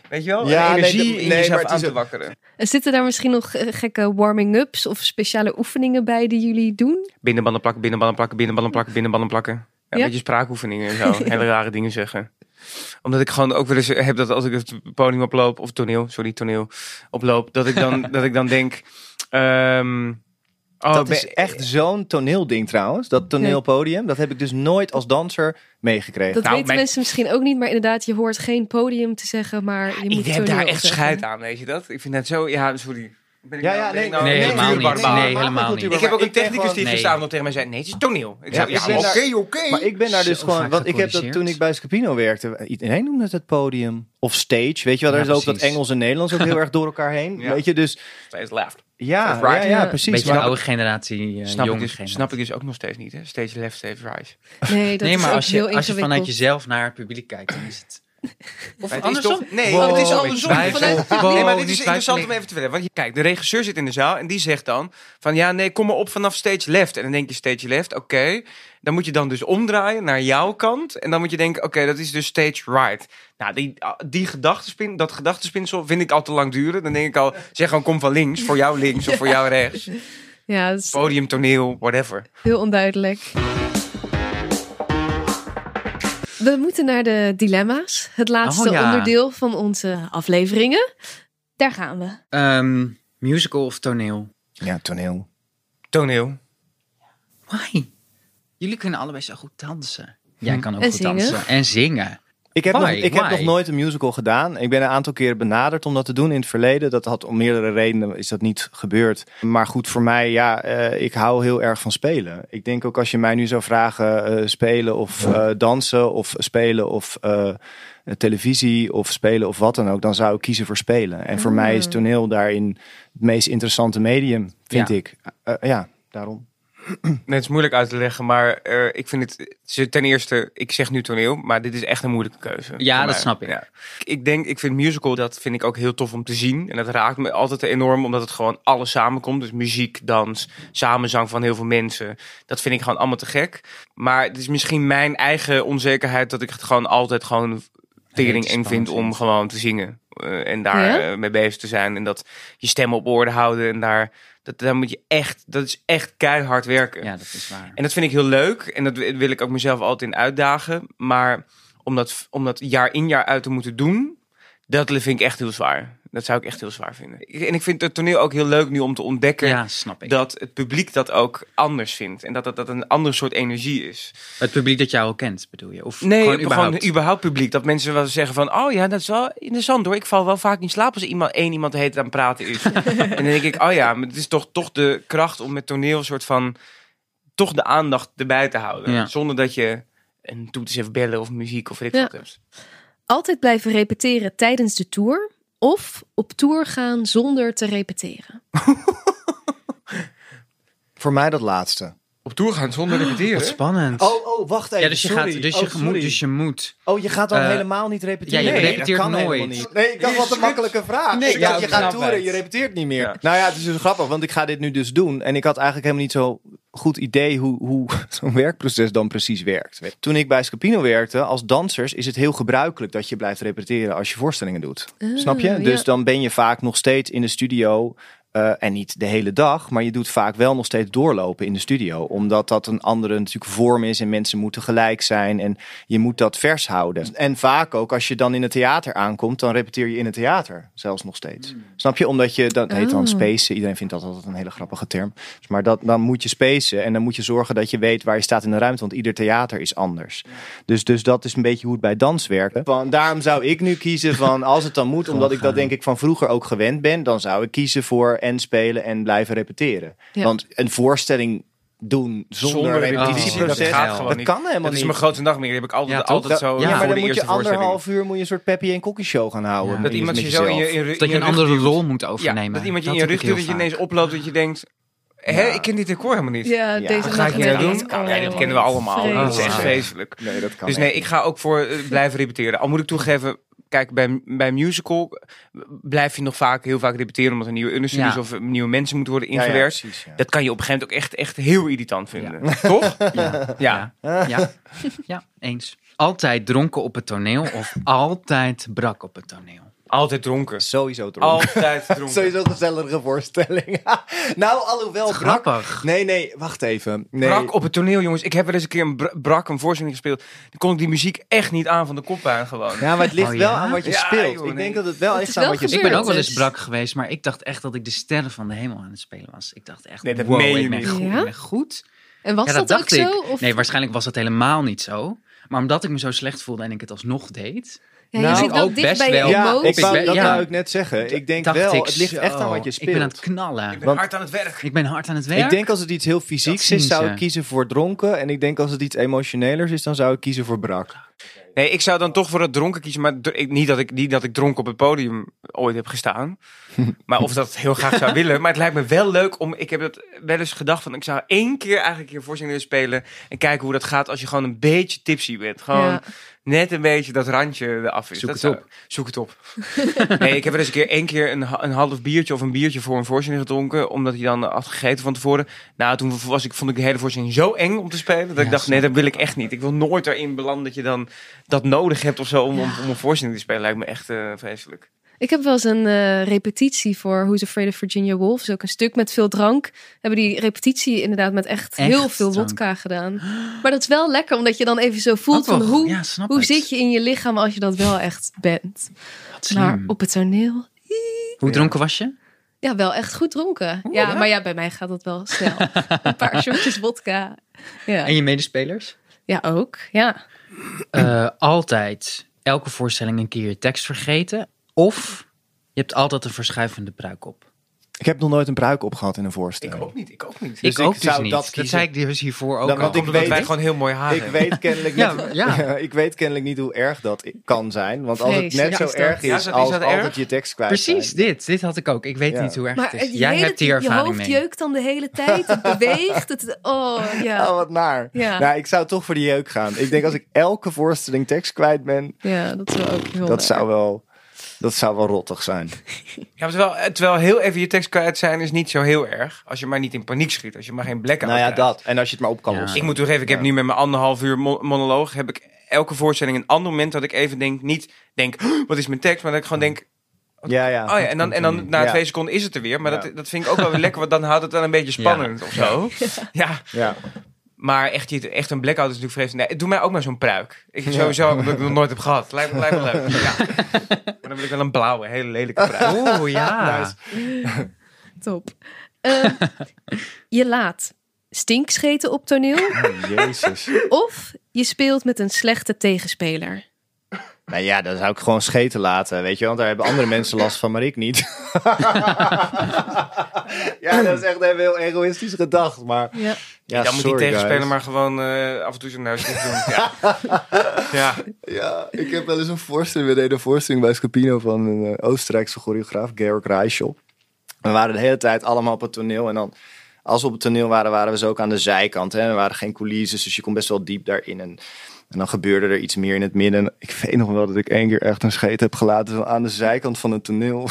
weet je wel, Ja, een nee, energie in nee, jezelf aan te wakkeren. En zitten daar misschien nog eh, gekke warming-ups of speciale oefeningen bij die jullie doen? Binnenbanden plakken, binnenbanden plakken, binnenbanden plakken, binnenbanden plakken. Ja, een Ja. beetje spraakoefeningen en zo. Hele rare dingen zeggen. Omdat ik gewoon ook wel eens heb dat als ik het podium oploop, of toneel, sorry, toneel oploop, dat ik dan, dat ik dan denk... ehm, oh, dat ben- is echt zo'n toneelding trouwens, dat toneelpodium. Dat heb ik dus nooit als danser meegekregen. Dat Nou, weten mijn- mensen misschien ook niet, maar inderdaad, je hoort geen podium te zeggen, maar je moet Ik heb daar echt scheid aan, weet je dat? Ik vind dat zo, ja, sorry. Ben ik Ja, nou- ja, nee, nou nee, een helemaal niet. Nee, helemaal niet. Ik heb ook een technicus die Nee. gisteravond nog tegen mij zei, nee, het is toneel. Ik Ja, zei, oké, oké. Maar ik ben daar dus Zo gewoon, want ik heb dat toen ik bij Scapino werkte, iedereen noemde het het podium of stage, weet je wel, daar is ook dat. Engels en Nederlands ook heel erg door elkaar heen, Ja. weet je, dus Steeds left. ja, ja, ja, precies. Beetje maar- de oude generatie, eh, Snap ik, jonge dus, generatie. snap ik dus ook nog steeds niet, hè? Stage left, stage right. Nee, dat nee, is maar ook als je, heel als je vanuit jezelf naar het publiek kijkt, dan is het... Of het is andersom? toch- nee, Wow, het is andersom. Vanuit- Wow, nee, maar dit is interessant om even te vertellen. Want je, kijk, de regisseur zit in de zaal en die zegt dan van ja, nee, kom maar op vanaf stage left. En dan denk je stage left, oké. Dan moet je dan dus omdraaien naar jouw kant. En dan moet je denken, oké, dat is dus stage right. Nou, die, die gedachtenspin, dat gedachtenspinsel vind ik al te lang duren. Dan denk ik al, zeg gewoon kom van links, voor jou links of voor jou rechts. Ja, is Podium, toneel, whatever. heel onduidelijk. We moeten naar de dilemma's. Het laatste Oh, ja. onderdeel van onze afleveringen. Daar gaan we. Ehm, musical of toneel? Ja, toneel. Toneel. Why? Jullie kunnen allebei zo goed dansen. Jij kan ook En goed zingen. dansen. En zingen. Ik heb, Why? nog, ik heb nog nooit een musical gedaan. Ik ben een aantal keren benaderd om dat te doen in het verleden. Dat had om meerdere redenen is dat niet gebeurd. Maar goed, voor mij, ja, eh, ik hou heel erg van spelen. Ik denk ook als je mij nu zou vragen eh, spelen of eh, dansen of spelen of eh, televisie of spelen of wat dan ook, dan zou ik kiezen voor spelen. En voor mij is toneel daarin het meest interessante medium, vind Ja. ik. Ja, daarom. Nee, het is moeilijk uit te leggen, maar eh, ik vind het, ten eerste, ik zeg nu toneel, maar dit is echt een moeilijke keuze. Ja, dat snap ik. Ja. Ik denk, ik vind musical, dat vind ik ook heel tof om te zien. En dat raakt me altijd enorm, omdat het gewoon alles samenkomt. Dus muziek, dans, samenzang van heel veel mensen. Dat vind ik gewoon allemaal te gek. Maar het is misschien mijn eigen onzekerheid dat ik het gewoon altijd gewoon tering eng vind om gewoon te zingen. eh, en daar Ja? eh, mee bezig te zijn. En dat je stem op orde houden. En daar, dat, daar moet je echt, dat is echt keihard werken. Ja, dat is waar. En dat vind ik heel leuk. En dat wil ik ook mezelf altijd in uitdagen. Maar om dat, om dat jaar in jaar uit te moeten doen, dat vind ik echt heel zwaar. Dat zou ik echt heel zwaar vinden. En ik vind het toneel ook heel leuk nu om te ontdekken Ja, snap ik. dat het publiek dat ook anders vindt. En dat dat, dat een ander soort energie is. Het publiek dat jou al kent, bedoel je? Of Nee, gewoon gewoon überhaupt? überhaupt. publiek. Dat mensen wel zeggen van, oh ja, dat is wel interessant hoor. Ik val wel vaak in slaap als iemand, één iemand tijd aan het praten is. en dan denk ik, oh ja, maar het is toch, toch de kracht om met toneel een soort van, toch de aandacht erbij te houden. Ja. Zonder dat je een toets even bellen of muziek of weet ik Ja. wat hebt. Altijd blijven repeteren tijdens de tour. Of op tour gaan zonder te repeteren. Voor mij dat laatste. Op tour gaan zonder Wat repeteren? spannend. Oh, oh, wacht even. ja, dus je, sorry. gaat, dus, Oh, je sorry. moet, dus je moet. Oh, je gaat dan Eh, helemaal niet repeteren? ja, je Nee, repeteert dat kan nooit. helemaal niet. Nee, ik dacht wat een makkelijke vraag. Nee, ik ja, dacht, je gaat toeren, je repeteert niet meer. Ja. Nou ja, het is dus grappig, want ik ga dit nu dus doen. En ik had eigenlijk helemaal niet zo goed idee hoe, hoe zo'n werkproces dan precies werkt. Toen ik bij Scapino werkte, als dansers, is het heel gebruikelijk dat je blijft repeteren als je voorstellingen doet. Snap je? ja. Dus dan ben je vaak nog steeds in de studio. Eh, en niet de hele dag, maar je doet vaak wel nog steeds doorlopen in de studio. Omdat dat een andere natuurlijk vorm is en mensen moeten gelijk zijn. En je moet dat vers houden. En vaak ook als je dan in het theater aankomt, dan repeteer je in het theater zelfs nog steeds. Snap je? Omdat je, dat heet dan Oh. spacen. Iedereen vindt dat altijd een hele grappige term. Dus Maar dat, dan moet je spacen en dan moet je zorgen dat je weet waar je staat in de ruimte. Want ieder theater is anders. Dus, dus dat is een beetje hoe het bij dans werkt. Van, daarom zou ik nu kiezen van als het dan moet, omdat ik dat denk ik van vroeger ook gewend ben, dan zou ik kiezen voor en spelen en blijven repeteren. Ja. Want een voorstelling doen zonder, Zonder repetitieproces, repetitie, dat gaat gewoon dat niet. kan helemaal Dat is niet. mijn grote nachtmerrie. Die heb ik altijd, Ja, altijd zo. Ja, ja, maar dan moet je anderhalf uur moet je een soort Peppy en Cookie show gaan houden. Ja. met Dat iemand je zo in je, in, je- Dat je een andere rol moet overnemen. Ja, dat iemand je in je rug duwt, dat je ineens oploopt dat je denkt... Hé, Ja. ik ken dit decor helemaal niet. Ja, deze Wat ga ik hier nou doen? Nee, dat kennen we allemaal. Dat is echt Vreselijk. vreselijk. Nee, dat kan Dus nee, ik ga ook voor eh, blijven repeteren. Al moet ik toegeven, kijk, bij, bij musical blijf je nog vaak heel vaak repeteren omdat er nieuwe understudies Ja. of nieuwe mensen moeten worden Ja, ja, ingewerkt. precies, ja. Dat kan je op een gegeven moment ook echt, echt heel irritant vinden. Toch? Ja. Ja. Ja. Ja. ja, eens. Altijd dronken op het toneel of altijd brak op het toneel. Altijd dronken. Sowieso dronken. Altijd dronken. Sowieso een gezellige voorstelling. nou, alhoewel brak. Grappig. Nee, nee, wacht even. Nee. Brak op het toneel, jongens. Ik heb wel eens een keer een bra- brak een voorstelling gespeeld. Dan kon ik die muziek echt niet aan van de kop aan gewoon. Ja, maar het ligt Oh, wel aan wat je Ja, speelt. joh, ik nee. denk dat het wel echt is aan wel wat je gebeurd. Ik ben ook wel eens brak geweest, maar ik dacht echt dat ik de sterren van de hemel aan het spelen was. Ik dacht echt, Nee, dat wow, meen ik ben goed. Ja? Ik ben goed. En was Ja, dat, dat ook dacht ik. zo? Of... Nee, waarschijnlijk was dat helemaal niet zo. Maar omdat ik me zo slecht voelde en ik het alsnog deed. Ja, Nou, je zit wel ook dicht best bij je wel. Ja, emoties. ik wou, ben- dat ja. wou ik net zeggen. Ik denk dacht wel, ik, het ligt echt aan wat je speelt. Ik ben aan het knallen. Ik ben Want- hard aan het werk. Ik ben hard aan het werk. Ik denk als het iets heel fysieks is, zou ze. ik kiezen voor dronken. En ik denk als het iets emotionelers is, dan zou ik kiezen voor brak. Nee, ik zou dan toch voor het dronken kiezen. Maar ik, niet, dat ik, niet dat ik dronken op het podium ooit heb gestaan. maar of dat heel graag zou willen. Maar het lijkt me wel leuk om... Ik heb het wel eens gedacht van... Ik zou één keer eigenlijk hier voorstelling willen spelen. En kijken hoe dat gaat als je gewoon een beetje tipsy bent. Gewoon Ja. Net een beetje dat randje eraf is. Zoek dat het zou- Zoek het op. nee, ik heb wel eens een keer één keer een, een half biertje of een biertje voor een voorstelling gedronken. Omdat hij dan had gegeten van tevoren. Nou, toen was ik, vond ik de hele voorstelling zo eng om te spelen. Dat ik dacht, nee, dat wil ik echt niet. Ik wil nooit erin belanden dat je dan dat nodig hebt of zo om, om, om een voorstelling te spelen. Lijkt me echt eh, vreselijk. Ik heb wel eens een eh, repetitie voor Who's Afraid of Virginia Woolf. Dus ook een stuk met veel drank. Hebben die repetitie inderdaad met echt, Echt heel veel drank. vodka gedaan. Maar dat is wel lekker, omdat je dan even zo voelt van hoe, Ja, hoe zit je in je lichaam als je dat wel echt bent. Maar op het toneel, Hoe dronken was je? ja, wel echt goed dronken. ja, maar ja, bij mij gaat dat wel snel. een paar shotjes vodka. Ja, En je medespelers? ja ook. Ja. Eh, altijd elke voorstelling een keer je tekst vergeten. Of je hebt altijd een verschuivende pruik op. Ik heb nog nooit een pruik opgehad in een voorstelling. niet, ik ook niet. Dus ik ik ook dus zou niet. dat Dat, zei ik dus hiervoor ook Dan- al. want ik Omdat weet- wij gewoon heel mooi haar Ik hebben. weet kennelijk Ja, niet, ja. ik weet kennelijk niet hoe erg dat kan zijn. Want als het net zo is erg Ja, is als altijd erg? je tekst kwijt Precies, zijn. dit. Dit had ik ook. Ik weet Ja. niet hoe erg Maar het is. het Jij hele- hebt die je ervaring hoofd mee. jeukt dan de hele tijd. Het beweegt. Het, oh, ja. Oh, wat naar. Ja. Nou, ik zou toch voor die jeuk gaan. Ik denk als ik elke voorstelling tekst kwijt ben, Ja, dat zou ook heel dat zou wel, dat zou wel rottig zijn. Ja, terwijl, eh, terwijl heel even je tekst kwijt zijn is niet zo heel erg. Als je maar niet in paniek schiet. Als je maar geen blackout Nou ja, krijgt. dat. En als je het maar op kan Ja. lossen. Ik moet toegeven, ik heb nu met mijn anderhalf uur mo- monoloog... heb ik elke voorstelling een ander moment dat ik even denk... niet denk, "Oh, wat is mijn tekst? Maar dat ik gewoon denk... Ja, ja. Oh ja, en dan, en dan na Ja. twee seconden is het er weer. Maar Ja. dat, dat vind ik ook wel weer lekker, want dan houdt het dan een beetje spannend of zo. Ja, Ja. Maar echt, je- echt een blackout is natuurlijk vreselijk. Nee, doe mij ook maar zo'n pruik. Ik sowieso, omdat ik het nog nooit heb gehad. Lijkt me, lijkt me leuk. Ja. Maar dan wil ik wel een blauwe, hele lelijke pruik. Oeh, ja. Top. Ehm, je laat stinkscheten op toneel Oh, Jezus. of je speelt met een slechte tegenspeler. Nou ja, dan zou ik gewoon scheten laten, weet je, want daar hebben andere mensen last van, maar ik niet. ja, dat is echt even heel egoïstisch gedacht, maar Ja. ja, dan moet die sorry, tegenspeler guys. maar gewoon eh, af en toe zijn dicht doen. Ja. ja. Ja, ik heb wel eens een voorstelling, we deden een voorstelling bij Scapino van een eh, Oostenrijkse choreograaf, Georg Reischel. We waren de hele tijd allemaal op het toneel en dan, als we op het toneel waren, waren we zo ook aan de zijkant. Hè? Er waren geen coulisses, dus je kon best wel diep daarin. En, en dan gebeurde er iets meer in het midden. Ik weet nog wel dat ik één keer echt een scheet heb gelaten zo aan de zijkant van het toneel.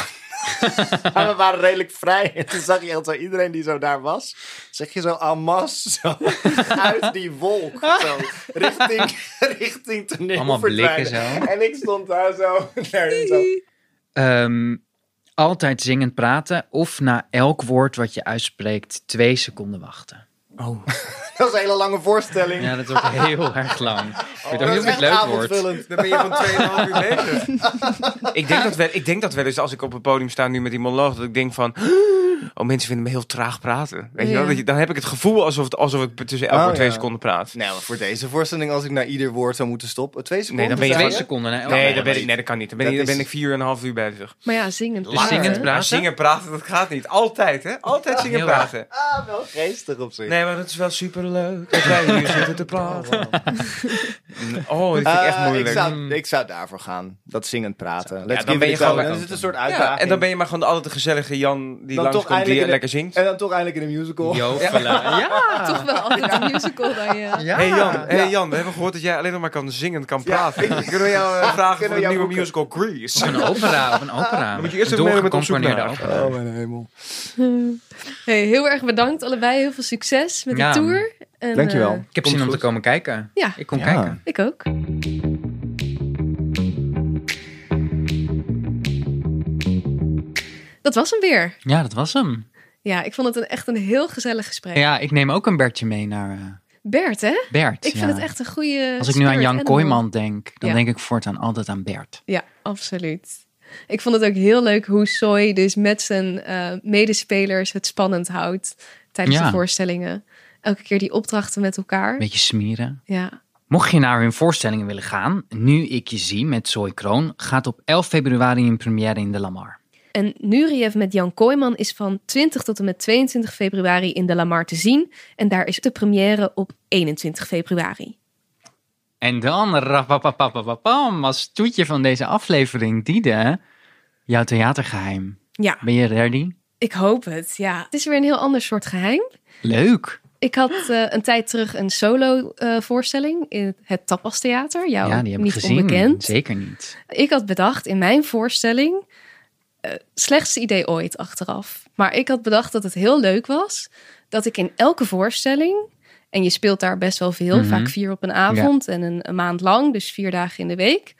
maar we waren redelijk vrij. En toen zag je echt zo iedereen die zo daar was. Zeg je zo en masse, zo uit die wolk. Zo, richting, richting toneel Allemaal blikken zo. En ik stond daar zo. daarin zo. Ehm, altijd zingend praten of na elk woord wat je uitspreekt twee seconden wachten. Oh. Dat is een hele lange voorstelling. Ja, dat is ook heel erg lang. Ik weet ook dat niet is of het leuk wordt. Dan ben je gewoon 2,5 uur bezig. ik, denk dat wel, ik denk dat wel eens als ik op het podium sta nu met die monoloog, dat ik denk van... Oh, mensen vinden me heel traag praten. Weet je wel? Dan heb ik het gevoel alsof, het, alsof ik tussen elk Oh, twee ja. seconden praat. Nou, maar voor deze voorstelling, als ik naar ieder woord zou moeten stoppen. Twee seconden? dan ben je Twee seconden. Nee, Oh, dat, ben ik, nee, dat kan niet. Dan ben, Dat ik, dan ben is- ik vier en een half uur bezig. Maar ja, zingend. Dus zingend praten. zingen praten, dat gaat niet. Altijd, hè? Altijd zingen praten. Ah, wel geestig op zich. Nee, maar dat is wel superleuk. Dat wij hier zitten te praten. Oh, dat vind ik echt Eh, moeilijk. Ik zou, ik zou daarvoor gaan. Dat zingend praten. Let's dan give ben it je a go. gewoon- Dan is het een soort Ja, uitdaging. en dan ben je maar gewoon de altijd de gezellige Jan die Dan toch langskomt die eindelijk in de- lekker zingt. En dan toch eindelijk in een musical. Jovela. Ja. Toch wel altijd een musical dan je... Ja. Hey Jan, hey Jan, we hebben gehoord dat jij alleen nog maar kan zingen en kan praten. Kunnen we jou eh, vragen voor we de jou nieuwe boeken? musical Grease? Of een opera. Of een opera. Dan moet je eerst even mee met op zoek naar. opera. Oh, mijn hemel. Hey, heel erg bedankt allebei. Heel veel succes met Ja. de tour. En, Dankjewel. eh, Ik heb zin om te komen kijken. Ja. Ik kom Ja. kijken. ik ook. Dat was hem weer. Ja, dat was hem. Ja, ik vond het een, echt een heel gezellig gesprek. Ja, ik neem ook een Bertje mee naar eh, Bert, hè? Bert. Ik vind ja. het echt een goede. Als ik nu aan Jan. Kooijman denk, dan Ja. denk ik voortaan altijd aan Bert. Ja, absoluut. Ik vond het ook heel leuk hoe Soy dus met zijn eh, medespelers het spannend houdt tijdens Ja. de voorstellingen. Elke keer die opdrachten met elkaar. Beetje smeren. Ja, Mocht je naar hun voorstellingen willen gaan, Nu ik je zie met Zoe Kroon, gaat op 11 februari in première in de Lamar. En Nureyev met Jan Kooijman is van 20 tot en met 22 februari in de Lamar te zien. En daar is de première op 21 februari. En dan, rapapapapapam, als toetje van deze aflevering, Diede, jouw theatergeheim. Ja, Ben je ready? ik hoop het. Ja, het is weer een heel ander soort geheim. Leuk. Ik had eh, een tijd terug een solo eh, voorstelling in het Tapas Theater. Jou ja, die heb ik niet gezien. onbekend. Zeker niet. Ik had bedacht in mijn voorstelling, eh slechtste idee ooit achteraf. Maar ik had bedacht dat het heel leuk was dat ik in elke voorstelling, en je speelt daar best wel veel, Mhm. vaak vier op een avond en een, een maand lang, dus vier dagen in de week,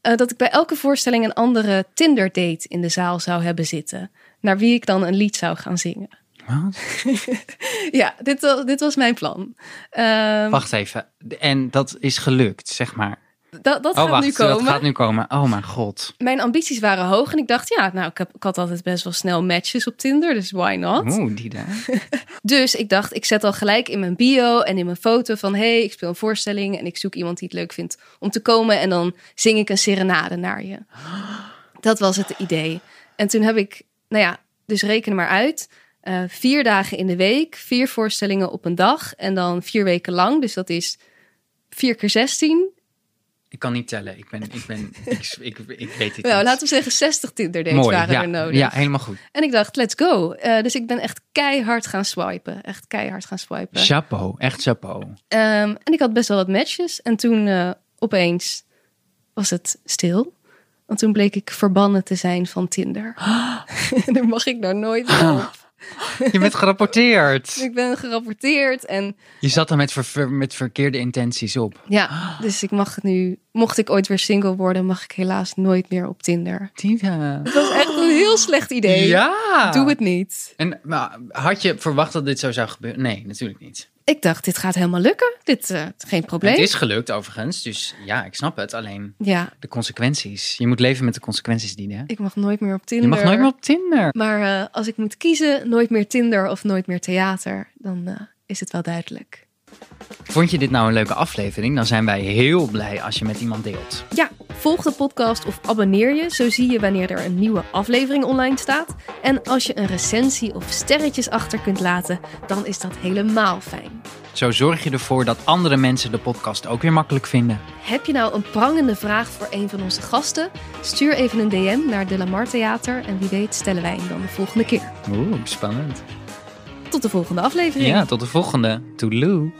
eh, dat ik bij elke voorstelling een andere Tinder date in de zaal zou hebben zitten, naar wie ik dan een lied zou gaan zingen. Wat? Ja, dit, dit was mijn plan. Ehm, Wacht even. En dat is gelukt, zeg maar. Dat dat Oh, gaat wacht. nu komen. Dat gaat nu komen. Oh, mijn god. Mijn ambities waren hoog en ik dacht, ja, nou, ik, heb, ik had altijd best wel snel matches op Tinder, dus why not? Oeh, Diede. Dus ik dacht, ik zet al gelijk in mijn bio en in mijn foto van... hey, ik speel een voorstelling en ik zoek iemand die het leuk vindt om te komen... en dan zing ik een serenade naar je. Dat was het idee. En toen heb ik, nou ja, dus reken maar uit... eh, vier dagen in de week, vier voorstellingen op een dag... en dan vier weken lang, dus dat is vier keer zestien. Ik kan niet tellen. Ik ben, ik ben, ik, ik, ik weet het Nou, niet. laten we zeggen 60 Tinder dates Mooi. waren Ja, er nodig. ja, helemaal goed. En ik dacht, let's go. Eh, dus ik ben echt keihard gaan swipen. Echt keihard gaan swipen. Chapeau. Echt chapeau. Ehm, en ik had best wel wat matches. En toen eh, opeens was het stil. Want toen bleek ik verbannen te zijn van Tinder. en daar mag ik nou nooit op. Je bent gerapporteerd. Ik ben gerapporteerd en Je zat er met, ver- met verkeerde intenties op. ja, dus ik mag nu, mocht ik ooit weer single worden, mag ik helaas nooit meer op Tinder. Tina. Dat was echt een heel slecht idee. Ja. Doe het niet. En maar, had je verwacht dat dit zo zou gebeuren? Nee, natuurlijk niet. Ik dacht, dit gaat helemaal lukken. Dit, eh, geen probleem. Het is gelukt overigens, dus ja, ik snap het. Alleen Ja, de consequenties. Je moet leven met de consequenties die hè? ik mag nooit meer op Je Tinder. mag nooit meer op Tinder. Maar eh, als ik moet kiezen, nooit meer Tinder of nooit meer theater, dan eh, is het wel duidelijk. Vond je dit nou een leuke aflevering? Dan zijn wij heel blij als je met iemand deelt. Ja, volg de podcast of abonneer je, zo zie je wanneer er een nieuwe aflevering online staat. En als je een recensie of sterretjes achter kunt laten, dan is dat helemaal fijn. Zo zorg je ervoor dat andere mensen de podcast ook weer makkelijk vinden. Heb je nou een prangende vraag voor een van onze gasten? Stuur even een DM naar De Lamar Theater en wie weet stellen wij hem dan de volgende keer. Oeh, spannend. Tot de volgende aflevering. Ja, tot de volgende. Toedeloe.